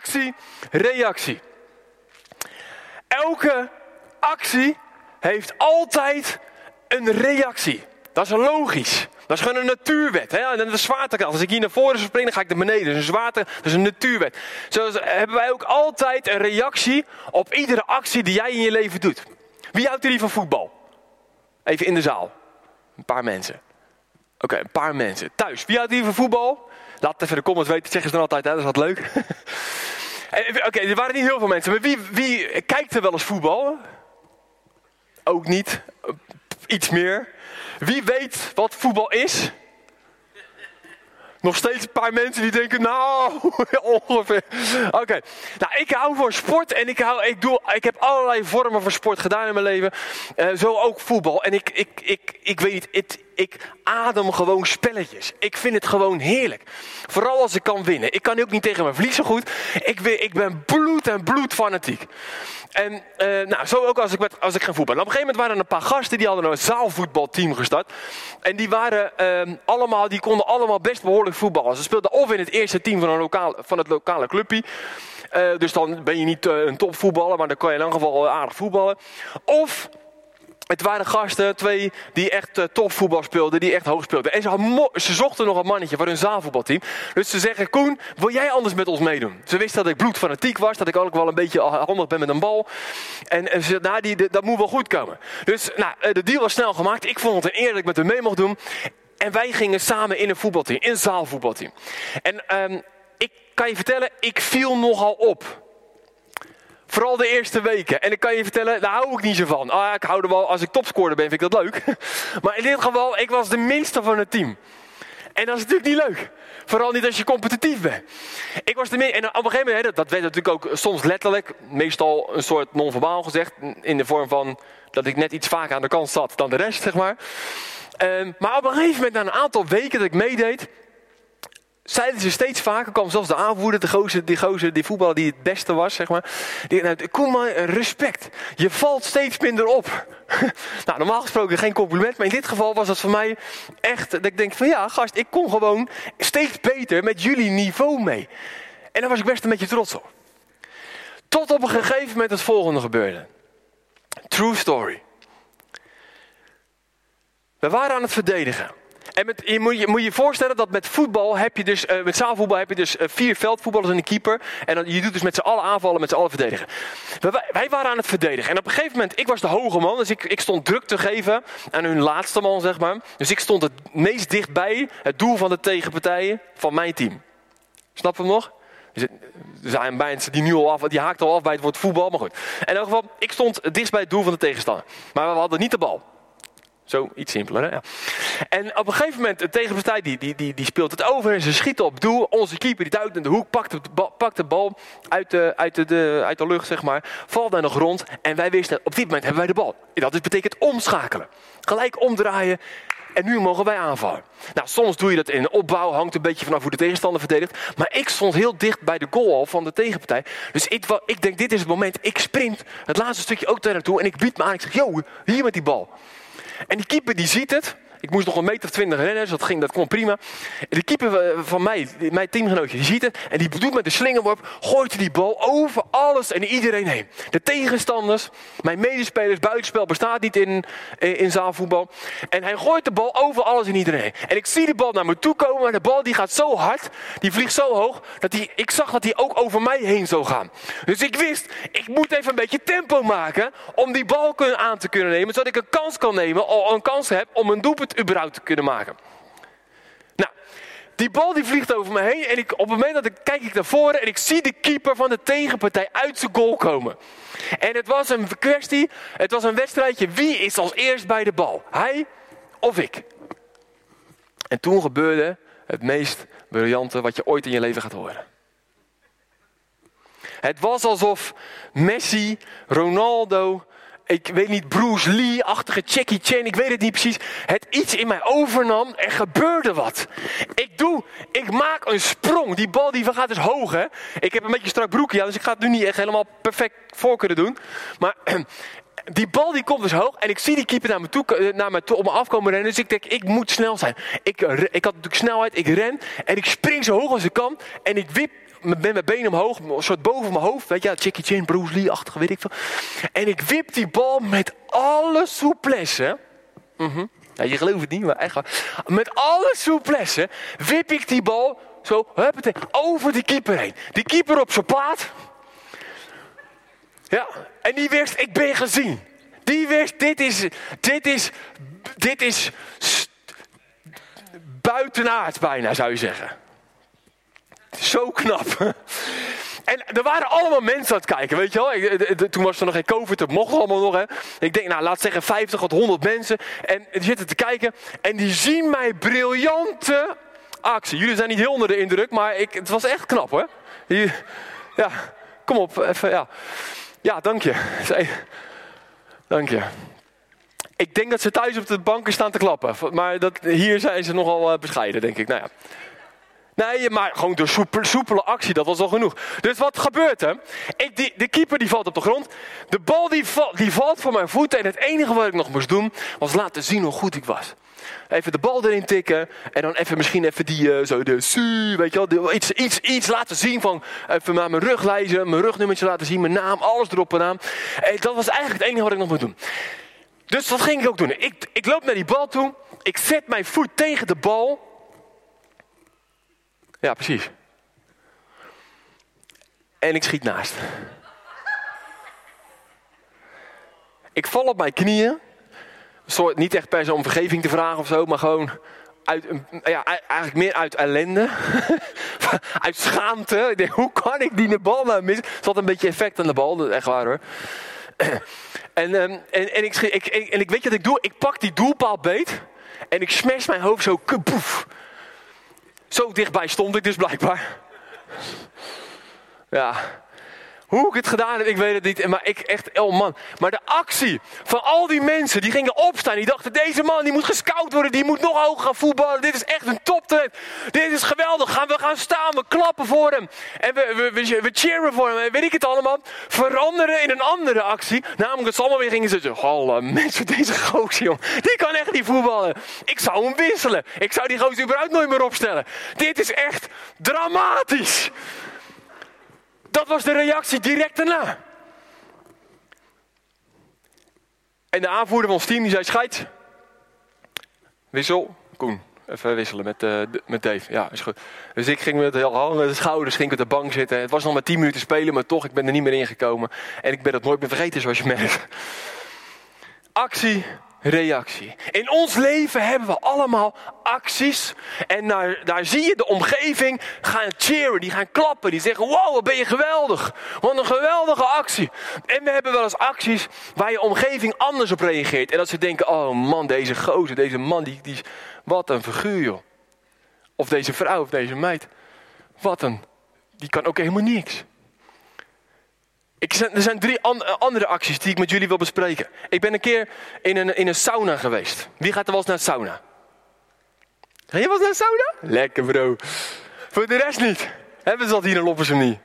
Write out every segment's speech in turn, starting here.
actie, reactie. Elke actie heeft altijd een reactie. Dat is logisch. Dat is gewoon een natuurwet. Hè? En de zwaartekracht. Als ik hier naar voren spring, dan ga ik naar beneden. Dat is een zwaarte, dat is een natuurwet. Zo hebben wij ook altijd een reactie op iedere actie die jij in je leven doet. Wie houdt er niet van voetbal? Even in de zaal. Een paar mensen. Oké, een paar mensen. Thuis, wie houdt hier van voetbal? Laat even de comments weten, zeggen ze dan altijd, hè? dat is wat leuk. Oké, er waren niet heel veel mensen, maar wie, wie kijkt er wel eens voetbal? Ook niet. Iets meer. Wie weet wat voetbal is? Nog steeds een paar mensen die denken, nou, ongeveer. Oké, nou ik hou van sport en ik, hou, ik, doe, ik heb allerlei vormen van sport gedaan in mijn leven. Uh, zo ook voetbal. En ik, ik, ik, ik weet niet, ik adem gewoon spelletjes. Ik vind het gewoon heerlijk. Vooral als ik kan winnen. Ik kan ook niet tegen mijn verliezen goed. Ik, ik ben bloed en bloed fanatiek. En uh, nou, zo ook als ik, als ik ga voetballen. Op een gegeven moment waren er een paar gasten die hadden een zaalvoetbalteam gestart. En die, waren, uh, allemaal, die konden allemaal best behoorlijk voetballen. Ze speelden of in het eerste team van, een lokaal, van het lokale clubje. Uh, dus dan ben je niet een topvoetballer, maar dan kan je in ieder geval aardig voetballen. Of het waren gasten, twee, die echt uh, tof voetbal speelden, die echt hoog speelden. En ze, ze, zochten nog een mannetje voor hun zaalvoetbalteam. Dus ze zeggen, Koen, wil jij anders met ons meedoen? Ze wisten dat ik bloedfanatiek was, dat ik ook wel een beetje handig ben met een bal. En, ze zeiden, nou, die, dat moet wel goed komen. Dus nou, eh, de deal was snel gemaakt. Ik vond het een eer dat ik met hem mee mocht doen. En wij gingen samen in een voetbalteam, in een zaalvoetbalteam. En um, ik kan je vertellen, ik viel nogal op. Vooral de eerste weken. En ik kan je vertellen, daar hou ik niet zo van. Ah, ik hou er wel, als ik topscorer ben, vind ik dat leuk. Maar in dit geval, ik was de minste van het team. En dat is natuurlijk niet leuk. Vooral niet als je competitief bent. Ik was de minste. En op een gegeven moment, dat werd natuurlijk ook soms letterlijk, meestal een soort non-verbaal gezegd. In de vorm van dat ik net iets vaker aan de kant zat dan de rest, zeg maar. Um, maar op een gegeven moment, na een aantal weken dat ik meedeed, zeiden ze steeds vaker, kwam zelfs de aanvoerder, de gozer, die gozer, die voetballer die het beste was, zeg maar. Die, nou, kom maar, respect. Je valt steeds minder op. nou, normaal gesproken geen compliment, maar in dit geval was dat voor mij echt, dat ik denk van ja, gast, ik kom gewoon steeds beter met jullie niveau mee. En daar was ik best een beetje trots op. Tot op een gegeven moment het volgende gebeurde. True story. We waren aan het verdedigen. En moet, je moet je voorstellen dat met voetbal heb je dus, uh, met zaalvoetbal heb je dus uh, vier veldvoetballers en een keeper. En dan, je doet dus met z'n allen aanvallen, met z'n allen verdedigen. Wij, waren aan het verdedigen. En op een gegeven moment, ik was de hoge man, dus ik, ik stond druk te geven aan hun laatste man, zeg maar. Dus ik stond het meest dichtbij het doel van de tegenpartijen van mijn team. Snap je hem nog? Er zijn mensen die nu al af, die haakt al af bij het woord voetbal, maar goed. In elk geval, ik stond dicht bij het doel van de tegenstander. Maar we hadden niet de bal. Zo iets simpeler. En op een gegeven moment, de tegenpartij die, die, die, die speelt het over en ze schieten op doel. Onze keeper die duikt in de hoek, pakt de bal, pakt de bal uit, de, uit, de, de, uit de lucht, zeg maar. Valt naar de grond en wij wisten, op dit moment hebben wij de bal. Dat betekent omschakelen. Gelijk omdraaien en nu mogen wij aanvallen. Nou, soms doe je dat in opbouw, hangt een beetje vanaf hoe de tegenstander verdedigt. Maar ik stond heel dicht bij de goal al van de tegenpartij. Dus ik, ik denk, dit is het moment. Ik sprint het laatste stukje ook daar naartoe en ik bied me aan. Ik zeg, yo, hier met die bal. En die keeper die ziet het. Ik moest nog een meter of twintig rennen, dus dat, ging, dat kon prima. En de keeper van mij, mijn teamgenootje, die ziet het. En die doet met de slingerworp, gooit die bal over alles en iedereen heen. De tegenstanders, mijn medespelers, buitenspel bestaat niet in, in zaalvoetbal. En hij gooit de bal over alles en iedereen heen. En ik zie de bal naar me toe komen, maar de bal die gaat zo hard, die vliegt zo hoog, dat die, ik zag dat hij ook over mij heen zou gaan. Dus ik wist, ik moet even een beetje tempo maken om die bal aan te kunnen nemen, zodat ik een kans kan nemen, een kans heb om een doelpunt überhaupt te kunnen maken. Nou, die bal die vliegt over me heen en ik, op het moment dat ik kijk ik naar voren en ik zie de keeper van de tegenpartij uit zijn goal komen. En het was een kwestie, het was een wedstrijdje, wie is als eerst bij de bal? Hij of ik? En toen gebeurde het meest briljante wat je ooit in je leven gaat horen. Het was alsof Messi, Ronaldo ik weet niet, Bruce Lee-achtige Jackie Chan, ik weet het niet precies. Het iets in mij overnam, er gebeurde wat. Ik doe, ik maak een sprong. Die bal die gaat dus hoog, hè. Ik heb een beetje strak broekje aan, dus ik ga het nu niet echt helemaal perfect voor kunnen doen. Maar die bal die komt dus hoog en ik zie die keeper naar me toe, eh, naar me toe op me afkomen rennen. Dus ik denk, ik moet snel zijn. Ik, ik had natuurlijk snelheid, ik ren en ik spring zo hoog als ik kan. En ik wip met mijn benen omhoog, een soort boven mijn hoofd. Weet je, Jackie Chan, Bruce Lee-achtig, weet ik veel. En ik wip die bal met alle souplesse. Mhm. Ja, je gelooft het niet, maar echt waar. Met alle souplesse wip ik die bal zo, huppatee, over die keeper heen. Die keeper op zijn plaat. Ja, en die wist, ik ben gezien. Die wist, dit is, dit is, dit is buitenaard bijna, zou je zeggen. Zo knap. En er waren allemaal mensen aan het kijken, weet je wel. Toen was er nog geen COVID, dat mocht allemaal nog. Hè. Ik denk, nou, laat zeggen 50 tot 100 mensen. En die zitten te kijken en die zien mij briljante actie. Jullie zijn niet heel onder de indruk, maar ik, het was echt knap hoor. Ja, kom op, even, ja. Ja, dank je. Dank je. Ik denk dat ze thuis op de banken staan te klappen. Maar dat, hier zijn ze nogal eh, bescheiden, denk ik. Nou ja. Nee, maar gewoon de soepele, actie, dat was al genoeg. Dus wat gebeurt er? Ik, die, de keeper die valt op de grond. De bal die, die valt voor mijn voeten. En het enige wat ik nog moest doen, was laten zien hoe goed ik was. Even de bal erin tikken. En dan even misschien even die, uh, zo de weet je wel. Iets, iets, iets laten zien van, even mijn rug lijzen, mijn rugnummertje laten zien, mijn naam, alles erop en aan. En dat was eigenlijk het enige wat ik nog moest doen. Dus dat ging ik ook doen. Ik, ik loop naar die bal toe. Ik zet mijn voet tegen de bal. Ja, precies. En ik schiet naast. Ik val op mijn knieën. Soort, niet echt per se om vergeving te vragen of zo, maar gewoon uit, ja, eigenlijk meer uit ellende. uit schaamte. Ik denk, hoe kan ik die bal nou missen? Er zat een beetje effect aan de bal, dat is echt waar hoor. en, um, en, en, ik, ik, en ik weet wat ik doe. Ik pak die doelpaal beet. En ik smash mijn hoofd zo kapoef. Zo dichtbij stond ik dus blijkbaar. Ja. Hoe ik het gedaan heb, ik weet het niet. Maar ik echt, oh man. Maar de actie van al die mensen die gingen opstaan. Die dachten, deze man die moet gescout worden. Die moet nog hoger gaan voetballen. Dit is echt een toptalent. Dit is geweldig. Gaan we gaan staan. We klappen voor hem. En we, we, we, cheeren voor hem. Weet ik het allemaal. Veranderen in een andere actie. Namelijk dat ze allemaal weer gingen zitten. Hallo mensen, deze gozer jong. Die kan echt niet voetballen. Ik zou hem wisselen. Ik zou die gozer überhaupt nooit meer opstellen. Dit is echt dramatisch. Dat was de reactie direct daarna. En de aanvoerder van ons team die zei: Scheid, wissel, Koen. Even wisselen met, uh, met Dave. Ja, is goed. Dus ik ging met heel hangen, de schouders, ging ik de bank zitten. Het was nog maar 10 minuten spelen, maar toch, ik ben er niet meer ingekomen. En ik ben het nooit meer vergeten, zoals je merkt. Actie reactie. In ons leven hebben we allemaal acties. En daar, daar zie je de omgeving gaan cheeren, die gaan klappen, die zeggen: Wow, wat ben je geweldig! Wat een geweldige actie. En we hebben wel eens acties waar je omgeving anders op reageert. En dat ze denken: Oh man, deze gozer, deze man, die, die, wat een figuur joh. Of deze vrouw of deze meid. Wat een, die kan ook helemaal niks. Ik, er zijn drie eh, andere acties die ik met jullie wil bespreken. Ik ben een keer in een, in een sauna geweest. Wie gaat er wel eens naar de sauna? Ga je wel eens naar de sauna? Lekker bro. Voor de rest niet. Hebben ze dat hier in Loppersum niet?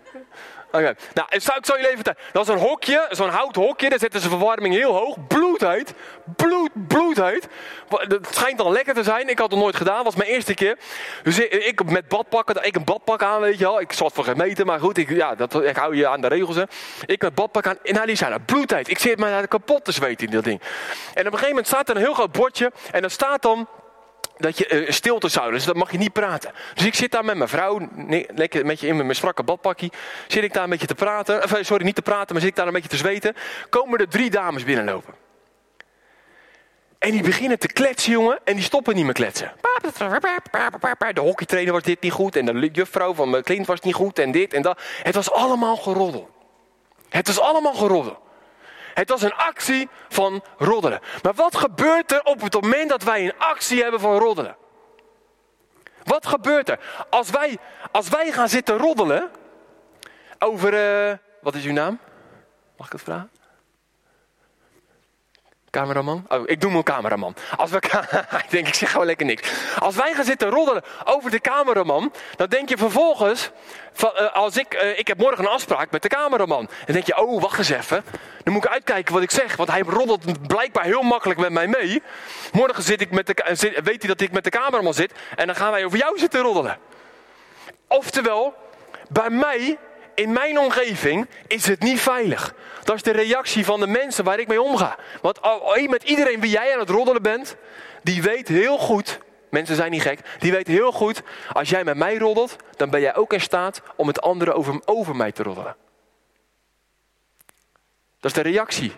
Oké. Nou, ik zal, ik zal jullie even vertellen. Dat is een hokje, zo'n hout hokje. Daar zetten ze verwarming heel hoog. Bloedheid. Bloed, bloedheid. Het schijnt al lekker te zijn. Ik had het nooit gedaan. was mijn eerste keer. Dus ik, met badpakken. Ik een badpak aan, weet je wel. Ik zat voor geen meter, maar goed. Ik, ja, dat, ik hou je aan de regels, hè. Ik met badpak aan. En nou, die zijn er. Ik zit mij kapot te zweten in dat ding. En op een gegeven moment staat er een heel groot bordje. En dan staat dan dat je uh, stilte zou, dus dat mag je niet praten. Dus ik zit daar met mijn vrouw, lekker met je in mijn strakke badpakkie, zit ik daar een beetje te praten, eh, sorry, niet te praten, maar zit ik daar een beetje te zweten, komen er drie dames binnenlopen. En die beginnen te kletsen, jongen, en die stoppen niet meer kletsen. De hockeytrainer was dit niet goed, en de juffrouw van mijn kind was niet goed, en dit en dat. Het was allemaal geroddel. Het was allemaal geroddel. Het was een actie van roddelen. Maar wat gebeurt er op het moment dat wij een actie hebben van roddelen? Wat gebeurt er? Als wij, als wij gaan zitten roddelen over. Uh, wat is uw naam? Mag ik het vragen? Cameraman? Oh, ik doe mijn cameraman. Als we, ik denk, ik zeg gewoon lekker niks. Als wij gaan zitten roddelen over de cameraman, dan denk je vervolgens, uh, als ik, uh, ik heb morgen een afspraak met de cameraman. Dan denk je, oh, wacht eens even. Dan moet ik uitkijken wat ik zeg, want hij roddelt blijkbaar heel makkelijk met mij mee. Morgen zit ik met de, weet hij dat ik met de cameraman zit en dan gaan wij over jou zitten roddelen. Oftewel, bij mij, in mijn omgeving, is het niet veilig. Dat is de reactie van de mensen waar ik mee omga. Want met iedereen wie jij aan het roddelen bent, die weet heel goed, mensen zijn niet gek, die weet heel goed, als jij met mij roddelt, dan ben jij ook in staat om het andere over, over mij te roddelen. Dat is de reactie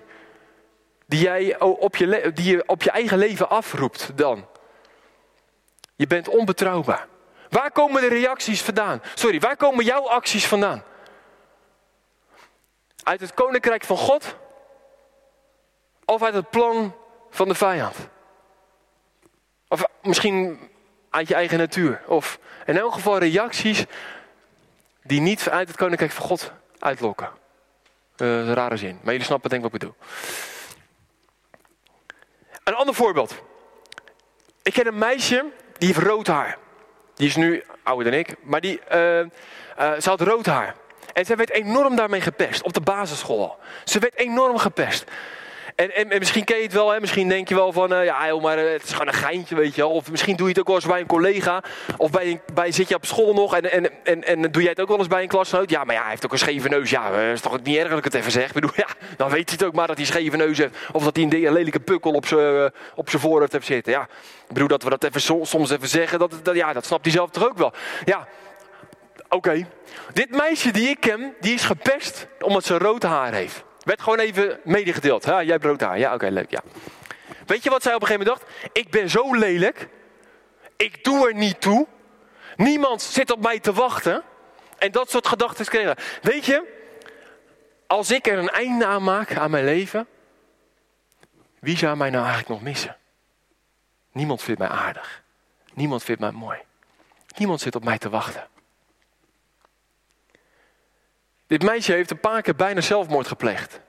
die jij op je, die op je eigen leven afroept dan. Je bent onbetrouwbaar. Waar komen de reacties vandaan? Sorry, waar komen jouw acties vandaan? Uit het koninkrijk van God? Of uit het plan van de vijand? Of misschien uit je eigen natuur? Of in elk geval reacties die niet uit het koninkrijk van God uitlokken. Uh, een rare zin, maar jullie snappen denk ik wat ik bedoel. Een ander voorbeeld. Ik ken een meisje die heeft rood haar. Die is nu ouder dan ik, maar die, uh, ze had rood haar. En zij werd enorm daarmee gepest, op de basisschool. Ze werd enorm gepest. En, en, misschien ken je het wel, hè? misschien denk je wel van, uh, ja maar het is gewoon een geintje, weet je wel. Of misschien doe je het ook wel eens bij een collega. Of bij, bij zit je op school nog en, en, en, en doe jij het ook wel eens bij een klasgenoot. Ja, maar ja, hij heeft ook een scheve neus. Ja, dat is toch niet erg dat ik het even zeg. Ik bedoel, ja, dan weet hij het ook maar dat hij scheve neus heeft. Of dat hij een, lelijke pukkel op zijn op zijn voorhoofd heeft zitten. Ja, ik bedoel dat we dat even soms even zeggen. Dat, ja, dat snapt hij zelf toch ook wel. Ja, oké. Dit meisje die ik ken, die is gepest omdat ze rood haar heeft. Werd gewoon even medegedeeld. Ja, jij brood haar. Ja, oké, leuk. Ja. Weet je wat zij op een gegeven moment dacht? Ik ben zo lelijk. Ik doe er niet toe. Niemand zit op mij te wachten. En dat soort gedachten kregen. Weet je, als ik er een einde aan maak aan mijn leven, wie zou mij nou eigenlijk nog missen? Niemand vindt mij aardig. Niemand vindt mij mooi. Niemand zit op mij te wachten. Dit meisje heeft een paar keer bijna zelfmoord gepleegd.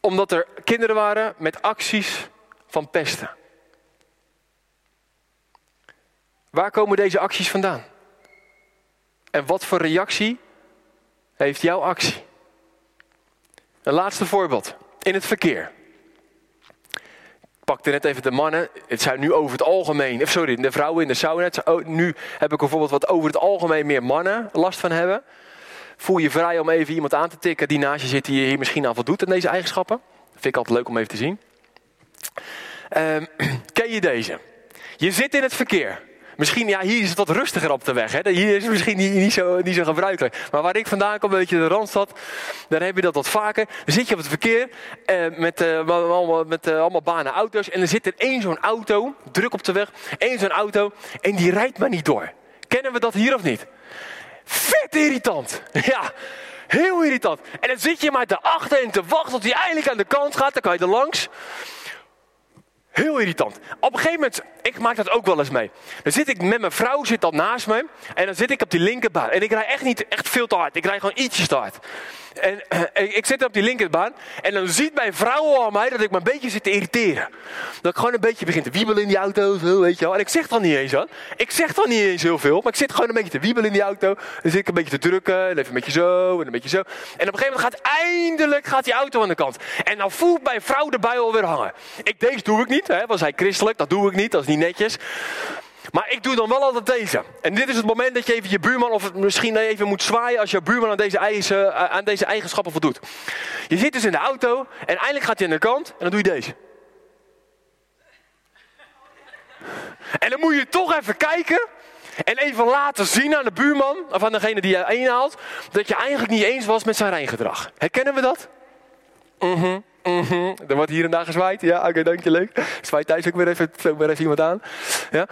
Omdat er kinderen waren met acties van pesten. Waar komen deze acties vandaan? En wat voor reactie heeft jouw actie? Een laatste voorbeeld. In het verkeer pakte net even de mannen. Het zijn nu over het algemeen, sorry, de vrouwen in de sauna. Oh, nu heb ik bijvoorbeeld wat over het algemeen meer mannen last van hebben. Voel je vrij om even iemand aan te tikken die naast je zit, die je hier misschien aan voldoet in deze eigenschappen. Vind ik altijd leuk om even te zien. Um, ken je deze? Je zit in het verkeer. Misschien, ja, hier is het wat rustiger op de weg. Hè? Hier is het misschien niet, zo, niet zo gebruikelijk. Maar waar ik vandaan kom, een beetje de Randstad, dan heb je dat wat vaker. Dan zit je op het verkeer eh, met, uh, allemaal, met uh, allemaal banen auto's. En er zit er één zo'n auto, druk op de weg, één zo'n auto. En die rijdt maar niet door. Kennen we dat hier of niet? Vet irritant. Ja, heel irritant. En dan zit je maar daarachter en te wachten tot hij eindelijk aan de kant gaat. Dan kan je er langs. Heel irritant. Op een gegeven moment, ik maak dat ook wel eens mee. Dan zit ik met mijn vrouw, zit dan naast me. En dan zit ik op die linkerbaan. En ik rij echt niet echt veel te hard. Ik rij gewoon ietsjes te hard. En uh, ik zit op die linkerbaan. En dan ziet mijn vrouw al mij dat ik me een beetje zit te irriteren. Dat ik gewoon een beetje begin te wiebelen in die auto. Zo, weet je wel. En ik zeg dan niet eens wat. Ik zeg dan niet eens heel veel. Maar ik zit gewoon een beetje te wiebelen in die auto. Dan zit ik een beetje te drukken. En even een beetje zo. En een beetje zo. En op een gegeven moment gaat eindelijk gaat die auto aan de kant. En dan voelt mijn vrouw bui alweer hangen. Ik, deze doe ik niet. Hè, was hij christelijk? Dat doe ik niet. Dat is niet netjes. Maar ik doe dan wel altijd deze. En dit is het moment dat je even je buurman of misschien even moet zwaaien als je buurman aan deze, eisen, eh, aan deze eigenschappen voldoet. Je zit dus in de auto en eindelijk gaat hij aan de kant en dan doe je deze. En dan moet je toch even kijken en even laten zien aan de buurman of aan degene die je inhaalt dat je eigenlijk niet eens was met zijn rijgedrag. Herkennen we dat? Mhm. Mm Er wordt hier en daar gezwaaid. Ja, oké, okay, dank je, leuk. Zwaait thuis ook weer even, ook weer even iemand aan. Ja.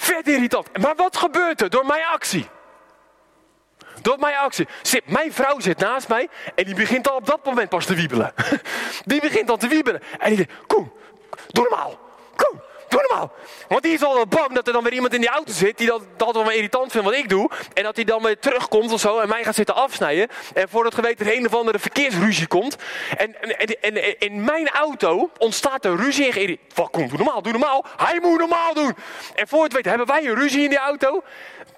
Vet irritant. Maar wat gebeurt er door mijn actie? Door mijn actie. Zit, mijn vrouw zit naast mij en die begint al op dat moment pas te wiebelen. Die begint al te wiebelen. En die zegt, Koen, doe normaal. Want die is al bang dat er dan weer iemand in die auto zit die dat, dat wel irritant vindt wat ik doe. En dat hij dan weer terugkomt of zo en mij gaat zitten afsnijden. En voordat geweten er een of andere verkeersruzie komt. En, en, en, en in mijn auto ontstaat er ruzie en Wat Koen, doe normaal, doe normaal. Hij moet normaal doen. En voor het weten hebben wij een ruzie in die auto.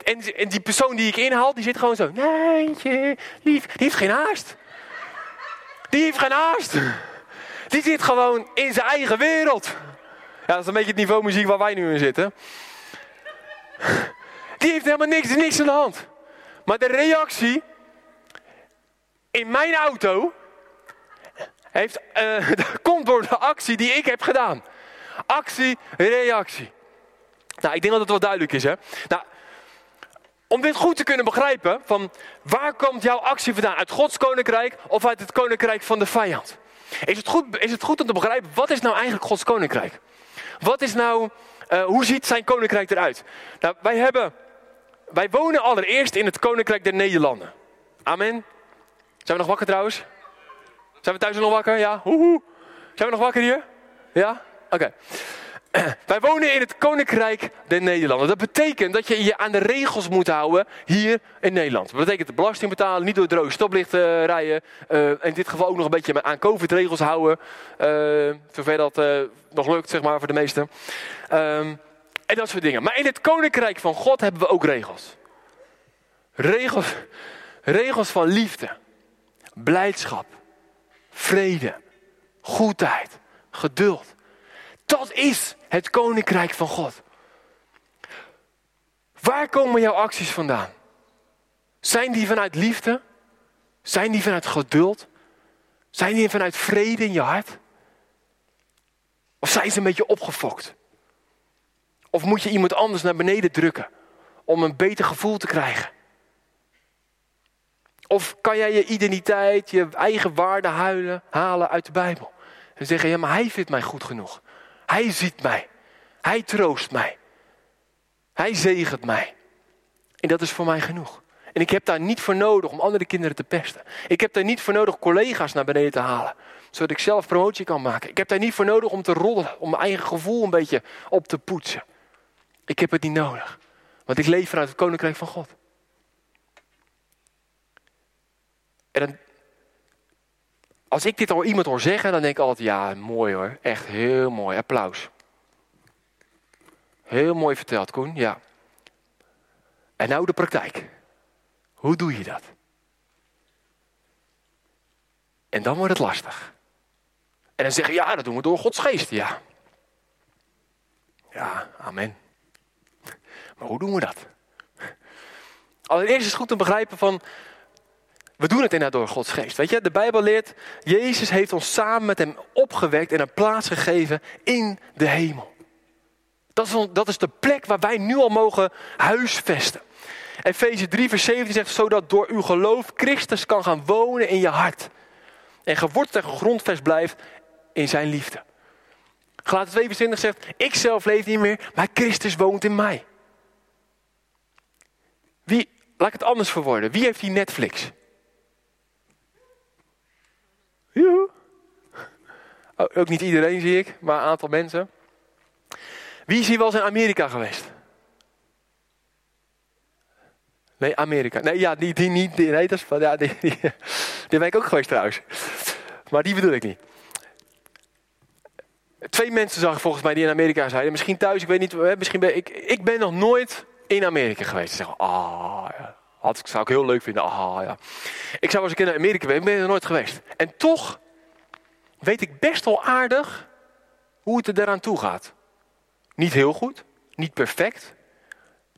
En, en die persoon die ik inhaal, die zit gewoon zo. Nee, lief. Die heeft geen haast. Die heeft geen haast. Die zit gewoon in zijn eigen wereld. Dat is een beetje het niveau muziek waar wij nu in zitten. Die heeft helemaal niks, niks aan de hand. Maar de reactie in mijn auto heeft, uh, komt door de actie die ik heb gedaan. Actie, reactie. Nou, ik denk dat het wel duidelijk is, hè. Nou, om dit goed te kunnen begrijpen, van waar komt jouw actie vandaan? Uit Gods koninkrijk of uit het koninkrijk van de vijand? Is het goed, is het goed om te begrijpen, wat is nou eigenlijk Gods koninkrijk? Wat is nou, uh, hoe ziet zijn koninkrijk eruit? Nou, wij hebben, wij wonen allereerst in het koninkrijk der Nederlanden. Amen. Zijn we nog wakker trouwens? Zijn we thuis nog wakker? Ja? Hoehoe. Zijn we nog wakker hier? Ja? Oké. Wij wonen in het Koninkrijk der Nederlanden. Dat betekent dat je je aan de regels moet houden hier in Nederland. Dat betekent de belasting betalen, niet door droge stoplicht uh, rijden. Uh, in dit geval ook nog een beetje aan COVID-regels houden. Uh, zover dat nog lukt, zeg maar, voor de meesten. Um, en dat soort dingen. Maar in het Koninkrijk van God hebben we ook regels. Regels, regels van liefde, blijdschap, vrede, goedheid, geduld. Dat is het koninkrijk van God. Waar komen jouw acties vandaan? Zijn die vanuit liefde? Zijn die vanuit geduld? Zijn die vanuit vrede in je hart? Of zijn ze een beetje opgefokt? Of moet je iemand anders naar beneden drukken om een beter gevoel te krijgen? Of kan jij je identiteit, je eigen waarde huilen, halen uit de Bijbel? En zeggen, ja, maar hij vindt mij goed genoeg. Hij ziet mij. Hij troost mij. Hij zegent mij. En dat is voor mij genoeg. En ik heb daar niet voor nodig om andere kinderen te pesten. Ik heb daar niet voor nodig collega's naar beneden te halen. Zodat ik zelf promotie kan maken. Ik heb daar niet voor nodig om te roddelen. Om mijn eigen gevoel een beetje op te poetsen. Ik heb het niet nodig. Want ik leef vanuit het koninkrijk van God. En dan, als ik dit al iemand hoor zeggen, dan denk ik altijd, ja, mooi hoor. Echt heel mooi. Applaus. Heel mooi verteld, Koen. Ja. En nou de praktijk. Hoe doe je dat? En dan wordt het lastig. En dan zeggen, ja, dat doen we door Gods geest. Ja. Ja, amen. Maar hoe doen we dat? Allereerst is het goed te begrijpen van, we doen het inderdaad door Gods geest. Weet je, de Bijbel leert, Jezus heeft ons samen met hem opgewekt en een plaats gegeven in de hemel. Dat is, dat is de plek waar wij nu al mogen huisvesten. Efeze 3 vers 17 zegt, zodat door uw geloof Christus kan gaan wonen in je hart. En geworteld en gegrondvest blijft in zijn liefde. Galaten 2 vers 20 zegt, ik zelf leef niet meer, maar Christus woont in mij. Wie, laat ik het anders verwoorden, wie heeft die Netflix? Joehoe. Oh, ook niet iedereen zie ik, maar een aantal mensen. Wie is hier wel eens in Amerika geweest? Nee, Amerika. Nee, ja, die, die niet. nee, dat is ja, die, die, die ben ik ook geweest trouwens. Maar die bedoel ik niet. Twee mensen zag ik volgens mij die in Amerika zijn. Misschien thuis, ik weet niet. Misschien ben ik, ik ben nog nooit in Amerika geweest. Ze zeggen, ah, ja. Had, ik, zou ik heel leuk vinden. Ah, ja. Ik zou als ik in Amerika ben, ik ben er nooit geweest. En toch weet ik best wel aardig hoe het er daaraan toe gaat. Niet heel goed, niet perfect.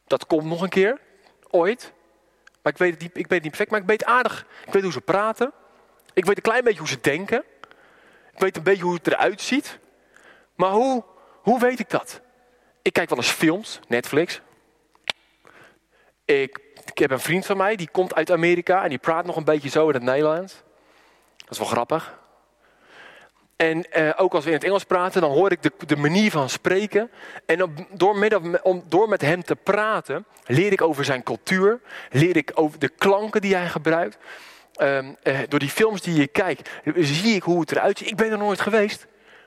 Dat komt nog een keer, ooit. Maar ik weet, het niet, ik niet perfect, maar ik weet aardig. Ik weet hoe ze praten. Ik weet een klein beetje hoe ze denken. Ik weet een beetje hoe het eruit ziet. Maar hoe, hoe weet ik dat? Ik kijk wel eens films, Netflix. Ik, ik heb een vriend van mij, die komt uit Amerika en die praat nog een beetje zo in het Nederlands. Dat is wel grappig. En eh, ook als we in het Engels praten, dan hoor ik de, de manier van spreken. En door, met, om, door met hem te praten, leer ik over zijn cultuur. Leer ik over de klanken die hij gebruikt. Um, uh, door die films die je kijkt, zie ik hoe het eruit ziet. Ik ben er nooit geweest,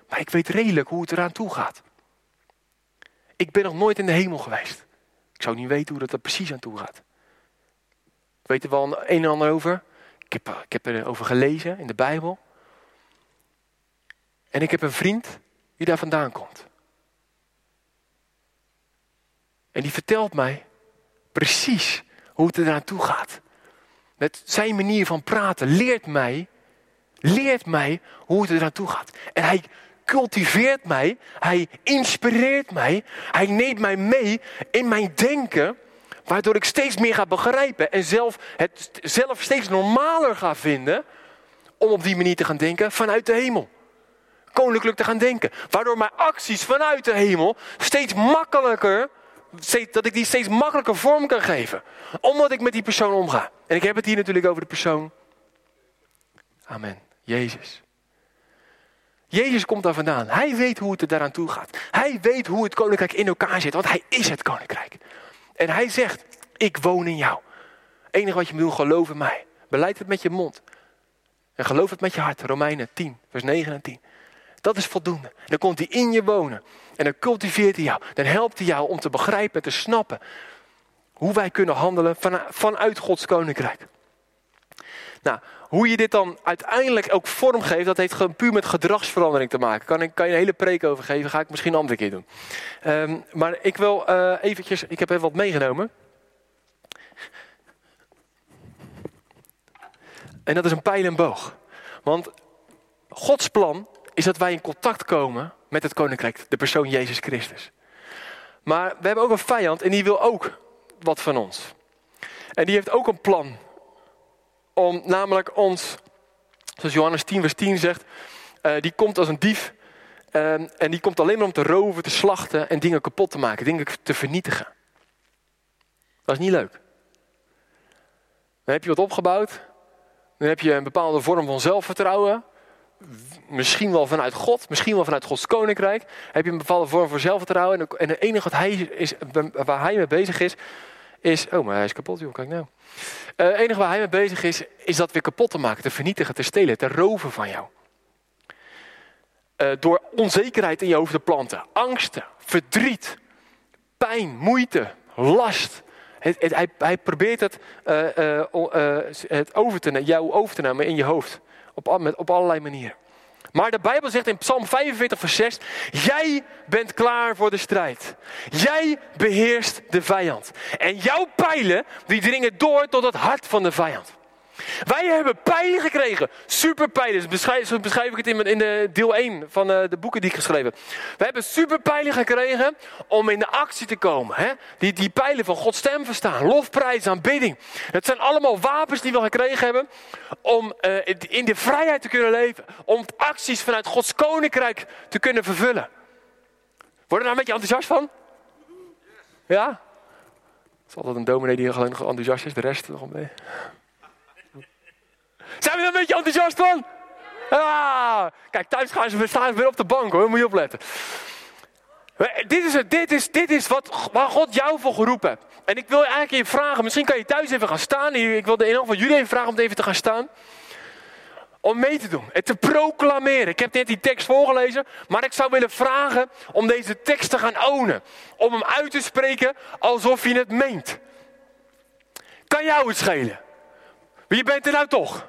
maar ik weet redelijk hoe het eraan toe gaat. Ik ben nog nooit in de hemel geweest. Ik zou niet weten hoe dat er precies aan toe gaat. Ik weet er wel een en ander over. Ik heb, ik heb erover gelezen in de Bijbel. En ik heb een vriend die daar vandaan komt. En die vertelt mij precies hoe het er naartoe gaat. Met zijn manier van praten leert mij, leert mij hoe het er naartoe gaat. En hij cultiveert mij, hij inspireert mij, hij neemt mij mee in mijn denken, waardoor ik steeds meer ga begrijpen en zelf het zelf steeds normaler ga vinden om op die manier te gaan denken vanuit de hemel. Koninklijk te gaan denken. Waardoor mijn acties vanuit de hemel steeds makkelijker, dat ik die steeds makkelijker vorm kan geven. Omdat ik met die persoon omga. En ik heb het hier natuurlijk over de persoon. Amen. Jezus. Jezus komt daar vandaan. Hij weet hoe het er daaraan toe gaat. Hij weet hoe het koninkrijk in elkaar zit, want hij is het koninkrijk. En hij zegt, ik woon in jou. Het enige wat je moet doen, geloof in mij. Beleid het met je mond. En geloof het met je hart. Romeinen 10, vers 9 en 10. Dat is voldoende. Dan komt hij in je wonen. En dan cultiveert hij jou. Dan helpt hij jou om te begrijpen en te snappen hoe wij kunnen handelen vanuit Gods koninkrijk. Nou, hoe je dit dan uiteindelijk ook vormgeeft, dat heeft puur met gedragsverandering te maken. Kan ik, kan je een hele preek over geven, ga ik misschien een andere keer doen. Um, maar ik wil uh, eventjes, ik heb even wat meegenomen. En dat is een pijl en boog. Want Gods plan is dat wij in contact komen met het koninkrijk, de persoon Jezus Christus. Maar we hebben ook een vijand en die wil ook wat van ons. En die heeft ook een plan om namelijk ons, zoals Johannes 10 vers 10 zegt, uh, die komt als een dief uh, en die komt alleen maar om te roven, te slachten en dingen kapot te maken, dingen te vernietigen. Dat is niet leuk. Dan heb je wat opgebouwd, dan heb je een bepaalde vorm van zelfvertrouwen, misschien wel vanuit God, misschien wel vanuit Gods koninkrijk, heb je een bepaalde vorm van zelfvertrouwen en het enige wat hij is, waar hij mee bezig is, is, oh maar hij is kapot joh, kijk nou. Uh, het enige waar hij mee bezig is, is dat weer kapot te maken, te vernietigen, te stelen, te roven van jou. Uh, door onzekerheid in je hoofd te planten, angsten, verdriet, pijn, moeite, last. Hij, hij, probeert het, uh, het over te, jou over te nemen in je hoofd. Op, op allerlei manieren. Maar de Bijbel zegt in Psalm 45, vers 6: Jij bent klaar voor de strijd. Jij beheerst de vijand. En jouw pijlen, die dringen door tot het hart van de vijand. Wij hebben pijlen gekregen. Superpijlen. Beschrijf, zo beschrijf ik het in, in de deel 1 van de, eh, de boeken die ik geschreven heb. We hebben superpijlen gekregen om in de actie te komen. Hè? Die, die pijlen van Gods stem verstaan. Lofprijs, aanbidding. Het zijn allemaal wapens die we gekregen hebben om uh, in de vrijheid te kunnen leven. Om acties vanuit Gods koninkrijk te kunnen vervullen. Word je daar een beetje enthousiast van? Ja? Het is altijd een dominee die gewoon enthousiast is, de rest nog een beetje. Zijn we er een beetje enthousiast van? Ah, kijk, thuis gaan ze staan weer op de bank hoor, moet je opletten. Dit is, het, dit is, dit is wat, waar God jou voor geroepen heeft. En ik wil je eigenlijk even vragen, misschien kan je thuis even gaan staan. Ik wil de een van jullie even vragen om even te gaan staan. Om mee te doen en te proclameren. Ik heb net die tekst voorgelezen, maar ik zou willen vragen om deze tekst te gaan ownen. Om hem uit te spreken alsof je het meent. Kan jou het schelen? Je bent er nou toch.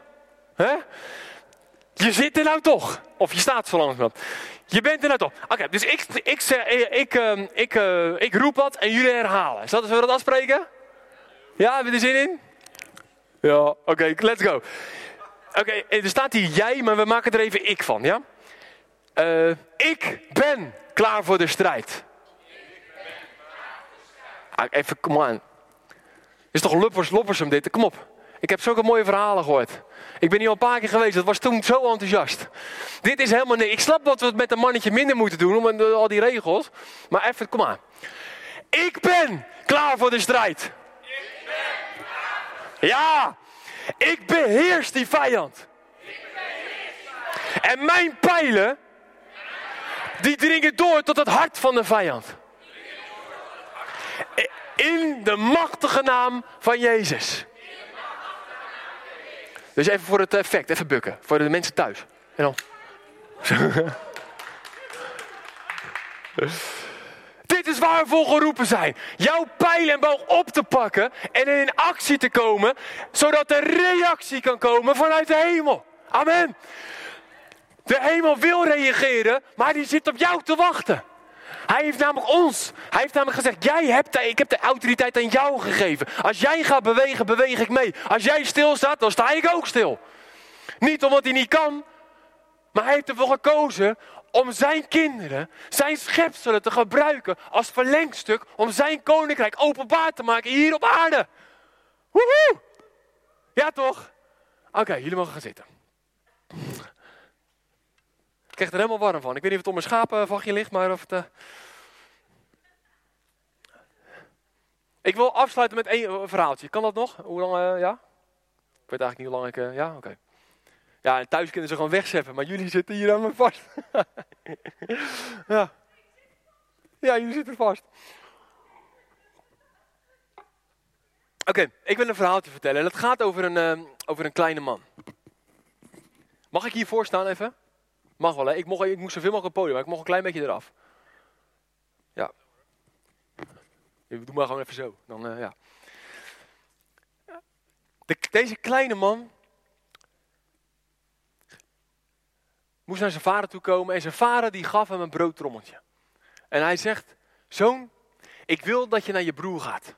Je zit er nou toch. Of je staat zo langzamerhand. Je bent er nou toch. Oké, dus ik, ik, ik, ik, ehm, ik, uh, ik roep wat en jullie herhalen. Is dat, we dat afspreken? Ja, hebben we er zin in? Ja, oké, let's go. Oké, er staat hier jij, maar we maken er even ik van, ja? Uh, ik ben klaar voor de strijd. Ah, even, kom aan. Is toch loppers, loppersum dit? Kom op. Ik heb zulke mooie verhalen gehoord. Ik ben hier al een paar keer geweest. Dat was toen zo enthousiast. Dit is helemaal niks. Ik snap dat we het met een mannetje minder moeten doen. Om al die regels. Maar even, kom aan. Ik ben klaar voor de strijd. Ik ben klaar. Ja. Ik beheers die vijand. Ik beheers En mijn pijlen. Die dringen door tot het hart van de vijand. In de machtige naam van Jezus. Dus even voor het effect, even bukken. Voor de mensen thuis. En dan. Dit is waar we voor geroepen zijn. Jouw pijl en boog op te pakken en in actie te komen, zodat er reactie kan komen vanuit de hemel. Amen. De hemel wil reageren, maar die zit op jou te wachten. Hij heeft namelijk ons, hij heeft namelijk gezegd, jij hebt, ik heb de autoriteit aan jou gegeven. Als jij gaat bewegen, beweeg ik mee. Als jij stilstaat, dan sta ik ook stil. Niet omdat hij niet kan, maar hij heeft ervoor gekozen om zijn kinderen, zijn schepselen te gebruiken als verlengstuk om zijn koninkrijk openbaar te maken hier op aarde. Woehoe! Ja toch? Oké, jullie mogen gaan zitten. Ik krijg er helemaal warm van. Ik weet niet of het om mijn schapenvachtje ligt, maar of het... Uh... Ik wil afsluiten met één verhaaltje. Kan dat nog? Hoe lang? Uh, ja? Ik weet eigenlijk niet hoe lang ik... Ja, oké. Ja, en thuis kunnen ze gewoon wegzetten, maar jullie zitten hier aan me vast. ja. Ja, jullie zitten vast. Oké, ik wil een verhaaltje vertellen. En het gaat over een, over een kleine man. Mag ik hiervoor staan even? Mag wel, hè? Ik, mocht, ik moest zoveel mogelijk op het podium, maar ik mocht een klein beetje eraf. Ja. Doe maar gewoon even zo. Dan, uh, ja. De, deze kleine man moest naar zijn vader toe komen en zijn vader die gaf hem een broodtrommeltje. En hij zegt, zoon, ik wil dat je naar je broer gaat.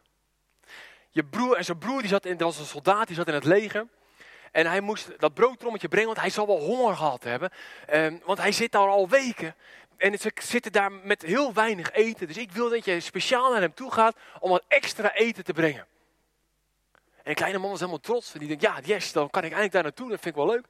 Je broer, en zijn broer die zat in, was een soldaat, die zat in het leger. En hij moest dat broodtrommetje brengen, want hij zal wel honger gehad hebben. Eh, want hij zit daar al weken. En ze zitten daar met heel weinig eten. Dus ik wil dat je speciaal naar hem toe gaat om wat extra eten te brengen. En de kleine man was helemaal trots. En die denkt, ja, yes, dan kan ik eindelijk daar naartoe. Dat vind ik wel leuk.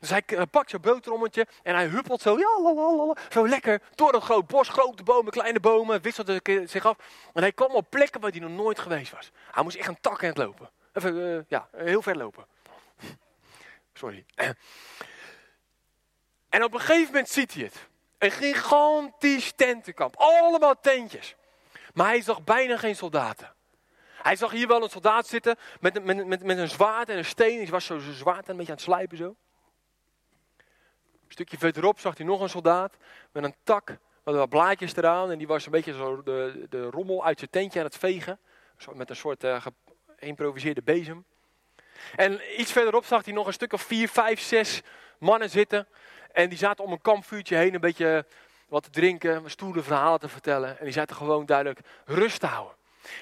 Dus hij eh, pakt zijn broodtrommetje en hij huppelt zo, ja, zo lekker door een groot bos. Grote bomen, kleine bomen, wisselt zich af. En hij kwam op plekken waar hij nog nooit geweest was. Hij moest echt een tak aan het lopen. Even, uh, ja, heel ver lopen. Sorry. En op een gegeven moment ziet hij het. Een gigantisch tentenkamp. Allemaal tentjes. Maar hij zag bijna geen soldaten. Hij zag hier wel een soldaat zitten met, met, met, met een zwaard en een steen. Hij was zo zwaard een beetje aan het slijpen zo. Een stukje verderop zag hij nog een soldaat met een tak met wat blaadjes eraan. En die was een beetje zo de, de rommel uit zijn tentje aan het vegen. Met een soort uh, geïmproviseerde bezem. En iets verderop zag hij nog een stuk of vier, vijf, zes mannen zitten. En die zaten om een kampvuurtje heen een beetje wat te drinken, stoere verhalen te vertellen. En die zaten gewoon duidelijk rust te houden.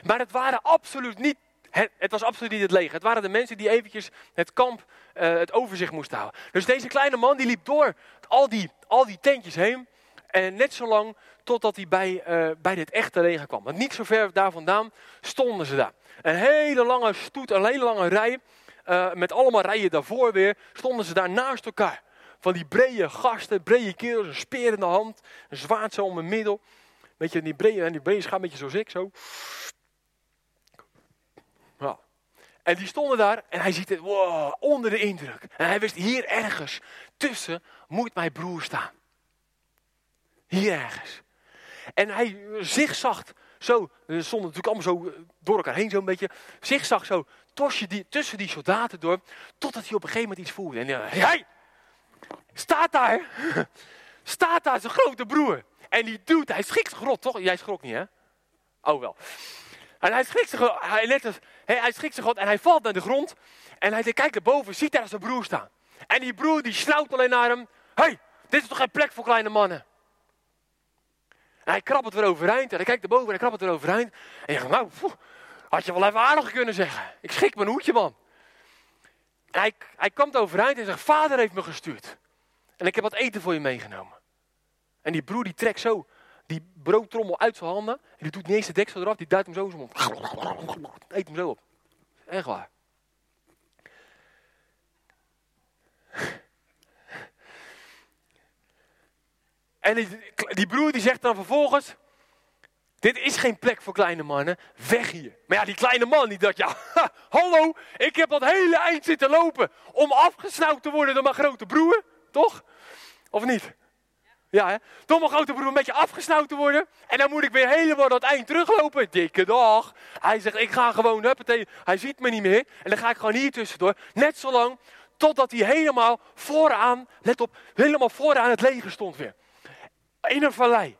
Maar het waren absoluut niet, het, het, was absoluut niet het leger. Het waren de mensen die eventjes het kamp, uh, het overzicht moesten houden. Dus deze kleine man die liep door al die, al die tentjes heen. En net zo lang totdat hij bij, uh, bij dit echte leger kwam. Want niet zo ver daar vandaan stonden ze daar. Een hele lange stoet, een hele lange rij. Uh, met allemaal rijen daarvoor weer. Stonden ze daar naast elkaar. Van die brede gasten, brede kerels, een speer in de hand. Een zwaard zo om het middel. Weet je, die brede, en die brede gaat een beetje zoals ik, zo. Ja. En die stonden daar en hij ziet het, wow, onder de indruk. En hij wist, hier ergens tussen moet mijn broer staan. Hier ergens. En hij zigzag zo, er stonden natuurlijk allemaal zo door elkaar heen zo'n beetje. Zigzag zo die, tussen die soldaten door, totdat hij op een gegeven moment iets voelde. En hij, hij staat daar, staat daar zijn grote broer. En die doet, hij schrikt rot, toch? Jij schrok niet, hè? Oh wel. En hij schrikt zich, hij, net hij, schrikt zich en hij valt naar de grond. En hij kijkt naar boven, ziet daar zijn broer staan. En die broer die snauwt alleen naar hem. Hey, dit is toch geen plek voor kleine mannen? En hij krabbelt weer overeind en hij kijkt naar boven en hij krabbelt weer overeind. En je zegt, nou, had je wel even aardig kunnen zeggen. Ik schik mijn hoedje, man. Hij, hij komt overeind en zegt, vader heeft me gestuurd. En ik heb wat eten voor je meegenomen. En die broer die trekt zo die broodtrommel uit zijn handen. En die doet niet eens de deksel eraf, die duidt hem zo in zijn. Eet hem zo op. Echt waar. En die, die broer die zegt dan vervolgens, dit is geen plek voor kleine mannen, weg hier. Maar ja, die kleine man die dacht, ja, hallo, ik heb dat hele eind zitten lopen om afgesnauwd te worden door mijn grote broer, toch? Of niet? Ja, hè? Door mijn grote broer een beetje afgesnauwd te worden. En dan moet ik weer helemaal dat eind teruglopen. Dikke dag. Hij zegt, ik ga gewoon, huppatee. Hij ziet me niet meer. En dan ga ik gewoon hier tussendoor. Net zo lang totdat hij helemaal vooraan, let op, helemaal vooraan het leger stond weer. In een vallei.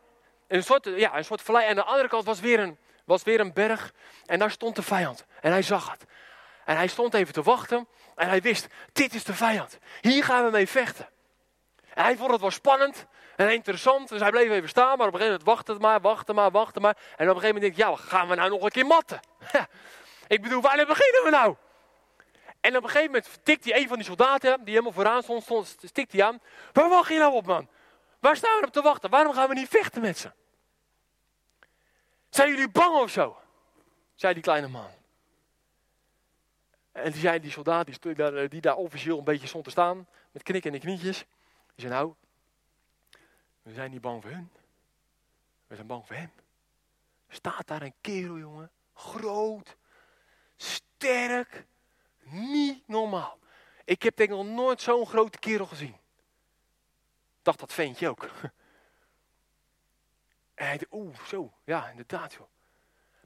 Een soort, ja, een soort vallei. En aan de andere kant was weer, een, was weer een berg. En daar stond de vijand. En hij zag het. En hij stond even te wachten. En hij wist, dit is de vijand. Hier gaan we mee vechten. En hij vond het wel spannend en interessant. Dus hij bleef even staan. Maar op een gegeven moment wachtte het maar, wachtte maar, wachtte maar. En op een gegeven moment denk ik, ja, gaan we nou nog een keer matten? ik bedoel, waar beginnen we nou? En op een gegeven moment tikt hij een van die soldaten, die helemaal vooraan stond, stond stikt hij aan. Waar wacht je nou op, man? Waar staan we op te wachten? Waarom gaan we niet vechten met ze? Zijn jullie bang of zo? zei die kleine man. En die zei die soldaat die, daar, die daar officieel een beetje stond te staan, met knikken de knietjes. Die zei nou, we zijn niet bang voor hun. We zijn bang voor hem. Staat daar een kerel, jongen. Groot. Sterk. Niet normaal. Ik heb denk ik nog nooit zo'n grote kerel gezien. Dacht dat ventje ook. En hij dacht, oeh, zo. Ja, inderdaad, joh.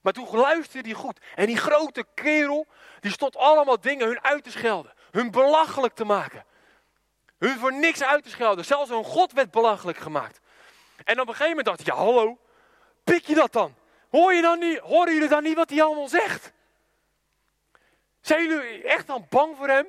Maar toen luisterde hij goed. En die grote kerel, die stond allemaal dingen hun uit te schelden. Hun belachelijk te maken. Hun voor niks uit te schelden. Zelfs hun God werd belachelijk gemaakt. En op een gegeven moment dacht ik, ja hallo, pik je dat dan? Hoor je dan niet, horen jullie dan niet wat hij allemaal zegt? Zijn jullie echt dan bang voor hem?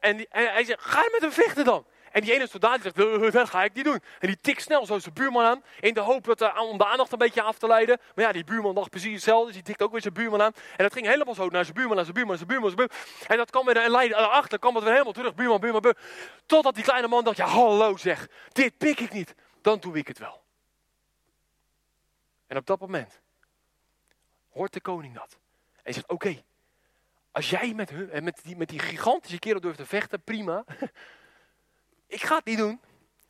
En, en hij zegt, ga met hem vechten dan. En die ene soldaat zegt, dat ga ik niet doen. En die tikt snel zo zijn buurman aan, in de hoop dat, uh, om de aandacht een beetje af te leiden. Maar ja, die buurman dacht precies hetzelfde, dus die tikt ook weer zijn buurman aan. En dat ging helemaal zo naar zijn buurman, naar zijn buurman, naar zijn buurman, zijn buurman. En dat kwam weer, en leidde, achter kwam het weer helemaal terug, buurman, buurman, buurman. Totdat die kleine man dacht, ja hallo zeg, dit pik ik niet. Dan doe ik het wel. En op dat moment hoort de koning dat. En hij zegt, oké, als jij met, hun, met, die, met die gigantische kerel durft te vechten, prima. Ik ga het niet doen.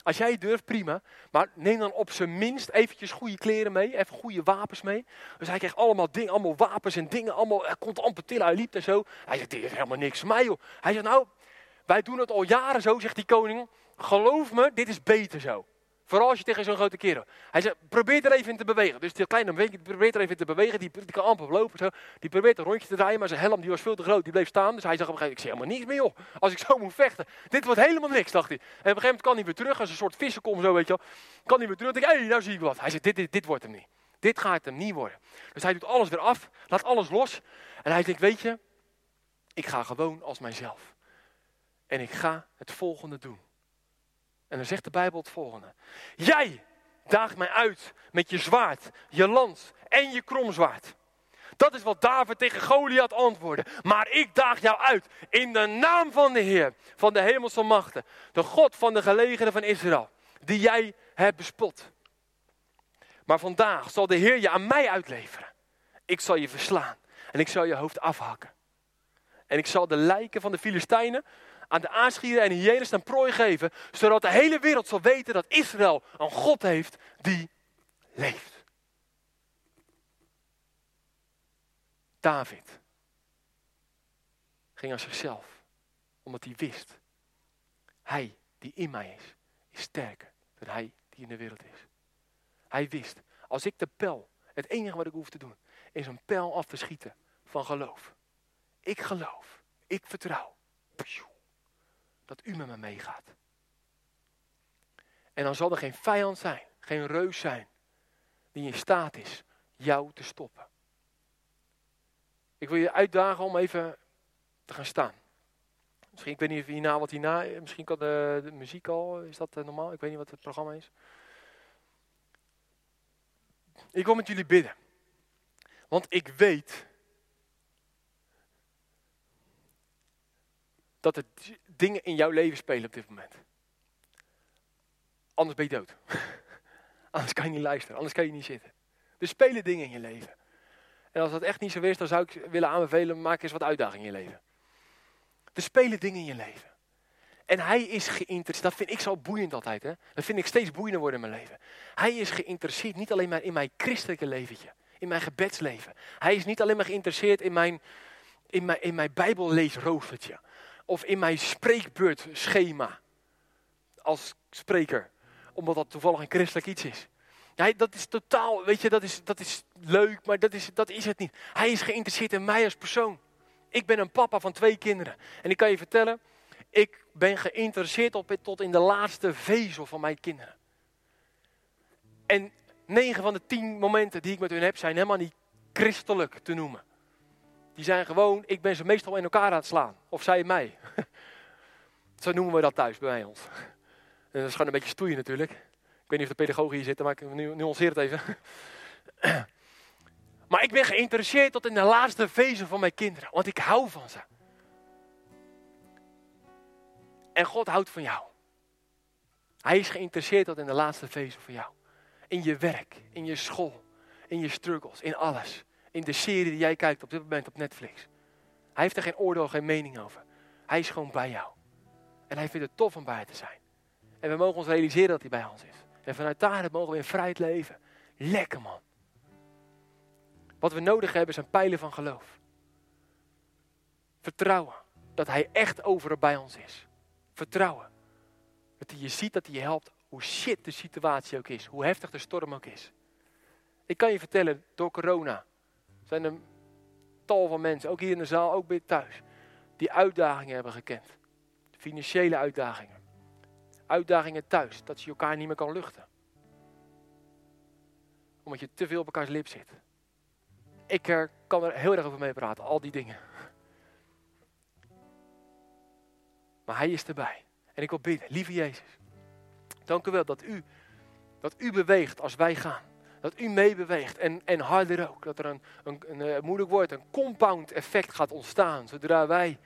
Als jij het durft, prima. Maar neem dan op zijn minst eventjes goede kleren mee. Even goede wapens mee. Dus hij kreeg allemaal dingen, allemaal wapens en dingen. Allemaal, hij kon amper tillen, hij liep en zo. Hij zegt, dit is helemaal niks voor mij joh. Hij zegt, nou, wij doen het al jaren zo, zegt die koning. Geloof me, dit is beter zo. Vooral als je tegen zo'n grote kerel. Hij zegt, probeer er even in te bewegen. Dus die kleine die probeert er even in te bewegen. Die, die kan amper lopen. Zo. Die probeert een rondje te draaien, maar zijn helm die was veel te groot. Die bleef staan. Dus hij zag op een gegeven moment, ik zie helemaal niks meer joh. Als ik zo moet vechten. Dit wordt helemaal niks, dacht hij. En op een gegeven moment kan hij weer terug. Als een soort vissenkom zo, weet je wel. Kan hij weer terug. Dan denk ik, hey, nou zie ik wat. Hij zegt, dit, dit, dit wordt hem niet. Dit gaat hem niet worden. Dus hij doet alles weer af. Laat alles los. En hij denkt, weet je, ik ga gewoon als mijzelf. En ik ga het volgende doen. En dan zegt de Bijbel het volgende. Jij daagt mij uit met je zwaard, je lans en je kromzwaard. Dat is wat David tegen Goliath antwoordde. Maar ik daag jou uit in de naam van de Heer, van de hemelse machten. De God van de gelegenen van Israël, die jij hebt bespot. Maar vandaag zal de Heer je aan mij uitleveren. Ik zal je verslaan en ik zal je hoofd afhakken. En ik zal de lijken van de Filistijnen aan de aasgieren en hyenes een prooi geven, zodat de hele wereld zal weten dat Israël een God heeft die leeft. David ging aan zichzelf, omdat hij wist, hij die in mij is, is sterker dan hij die in de wereld is. Hij wist, als ik de pijl, het enige wat ik hoef te doen, is een pijl af te schieten van geloof. Ik geloof, ik vertrouw dat u met me meegaat. En dan zal er geen vijand zijn, geen reus zijn, die in staat is jou te stoppen. Ik wil je uitdagen om even te gaan staan. Misschien, ik weet niet of hierna wat hierna, misschien kan de, muziek al, is dat eh, normaal? Ik weet niet wat het programma is. Ik wil met jullie bidden. Want ik weet dat er dingen in jouw leven spelen op dit moment. Anders ben je dood. anders kan je niet luisteren, anders kan je niet zitten. Er spelen dingen in je leven. En als dat echt niet zo is, dan zou ik willen aanbevelen, maak eens wat uitdaging in je leven. Er spelen dingen in je leven. En hij is geïnteresseerd, dat vind ik zo boeiend altijd. Hè? Dat vind ik steeds boeiender worden in mijn leven. Hij is geïnteresseerd niet alleen maar in mijn christelijke leventje, in mijn gebedsleven. Hij is niet alleen maar geïnteresseerd in mijn, in mijn, in mijn bijbelleesroostertje of in mijn spreekbeurtschema als spreker, omdat dat toevallig een christelijk iets is. Dat is totaal, weet je, dat is, dat is leuk, maar dat is, dat is het niet. Hij is geïnteresseerd in mij als persoon. Ik ben een papa van twee kinderen. En ik kan je vertellen, ik ben geïnteresseerd op tot in de laatste vezel van mijn kinderen. En negen van de tien momenten die ik met hun heb, zijn helemaal niet christelijk te noemen. Die zijn gewoon, ik ben ze meestal in elkaar aan het slaan. Of zij mij. Zo noemen we dat thuis bij ons. En dat is gewoon een beetje stoeien natuurlijk. Ik weet niet of de pedagogen hier zitten, maar ik nuanceer het even. Maar ik ben geïnteresseerd tot in de laatste vezel van mijn kinderen. Want ik hou van ze. En God houdt van jou. Hij is geïnteresseerd tot in de laatste vezel van jou. In je werk, in je school, in je struggles, in alles. In de serie die jij kijkt op dit moment op Netflix. Hij heeft er geen oordeel, geen mening over. Hij is gewoon bij jou. En hij vindt het tof om bij je te zijn. En we mogen ons realiseren dat hij bij ons is. En vanuit daar mogen we in vrijheid leven. Lekker man. Wat we nodig hebben zijn pijlen van geloof. Vertrouwen dat hij echt overal bij ons is. Vertrouwen. Dat hij je ziet, dat hij je helpt, hoe shit de situatie ook is. Hoe heftig de storm ook is. Ik kan je vertellen, door corona zijn er tal van mensen, ook hier in de zaal, ook bij thuis, die uitdagingen hebben gekend. Financiële uitdagingen. Uitdagingen thuis, dat je elkaar niet meer kan luchten. Omdat je te veel op elkaars lip zit. Ik kan er heel erg over mee praten, al die dingen. Maar hij is erbij. En ik wil bidden, lieve Jezus. Dank u wel dat u, dat u beweegt als wij gaan. Dat u meebeweegt en, en harder ook. Dat er een, een, een, een moeilijk woord, een compound effect gaat ontstaan. Zodra wij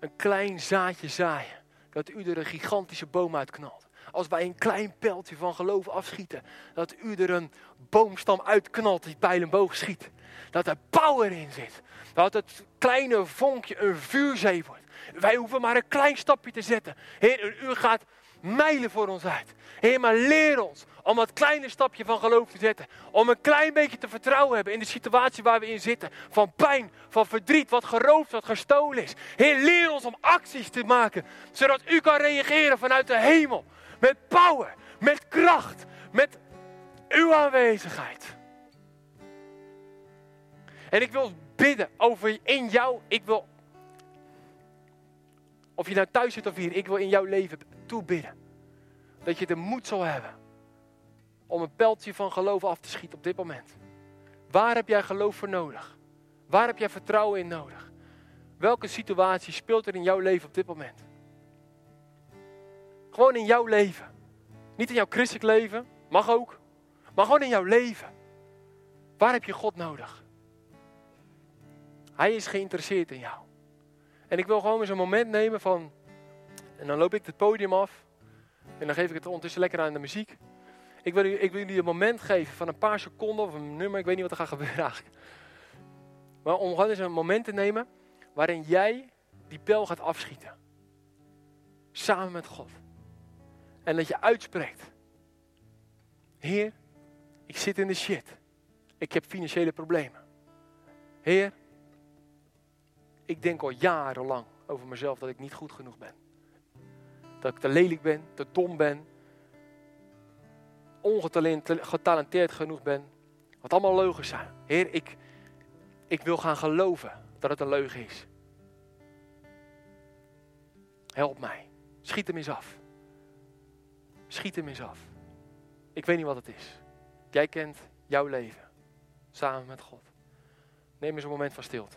een klein zaadje zaaien. Dat u er een gigantische boom uitknalt. Als wij een klein pijltje van geloof afschieten. Dat u er een boomstam uitknalt die pijl en boog schiet. Dat er power in zit. Dat het kleine vonkje een vuurzee wordt. Wij hoeven maar een klein stapje te zetten. Heer, u gaat mijlen voor ons uit. Heer, maar leer ons om dat kleine stapje van geloof te zetten. Om een klein beetje te vertrouwen hebben in de situatie waar we in zitten. Van pijn, van verdriet, wat geroofd, wat gestolen is. Heer, leer ons om acties te maken. Zodat u kan reageren vanuit de hemel. Met power, met kracht, met uw aanwezigheid. En ik wil bidden over in jou. Ik wil, of je nou thuis zit of hier, ik wil in jouw leven toebidden. Dat je de moed zal hebben om een pijltje van geloof af te schieten op dit moment. Waar heb jij geloof voor nodig? Waar heb jij vertrouwen in nodig? Welke situatie speelt er in jouw leven op dit moment? Gewoon in jouw leven. Niet in jouw christelijk leven, mag ook. Maar gewoon in jouw leven. Waar heb je God nodig? Hij is geïnteresseerd in jou. En ik wil gewoon eens een moment nemen van. En dan loop ik het podium af. En dan geef ik het ondertussen lekker aan de muziek. Ik wil, ik wil jullie een moment geven van een paar seconden of een nummer. Ik weet niet wat er gaat gebeuren eigenlijk. Maar om gewoon eens een moment te nemen waarin jij die pijl gaat afschieten. Samen met God. En dat je uitspreekt. Heer, ik zit in de shit. Ik heb financiële problemen. Heer, ik denk al jarenlang over mezelf dat ik niet goed genoeg ben. Dat ik te lelijk ben, te dom ben. Ongetalenteerd genoeg ben. Wat allemaal leugens zijn. Heer, ik, ik wil gaan geloven dat het een leugen is. Help mij. Schiet hem eens af. Schiet hem eens af. Ik weet niet wat het is. Jij kent jouw leven. Samen met God. Neem eens een moment van stilte.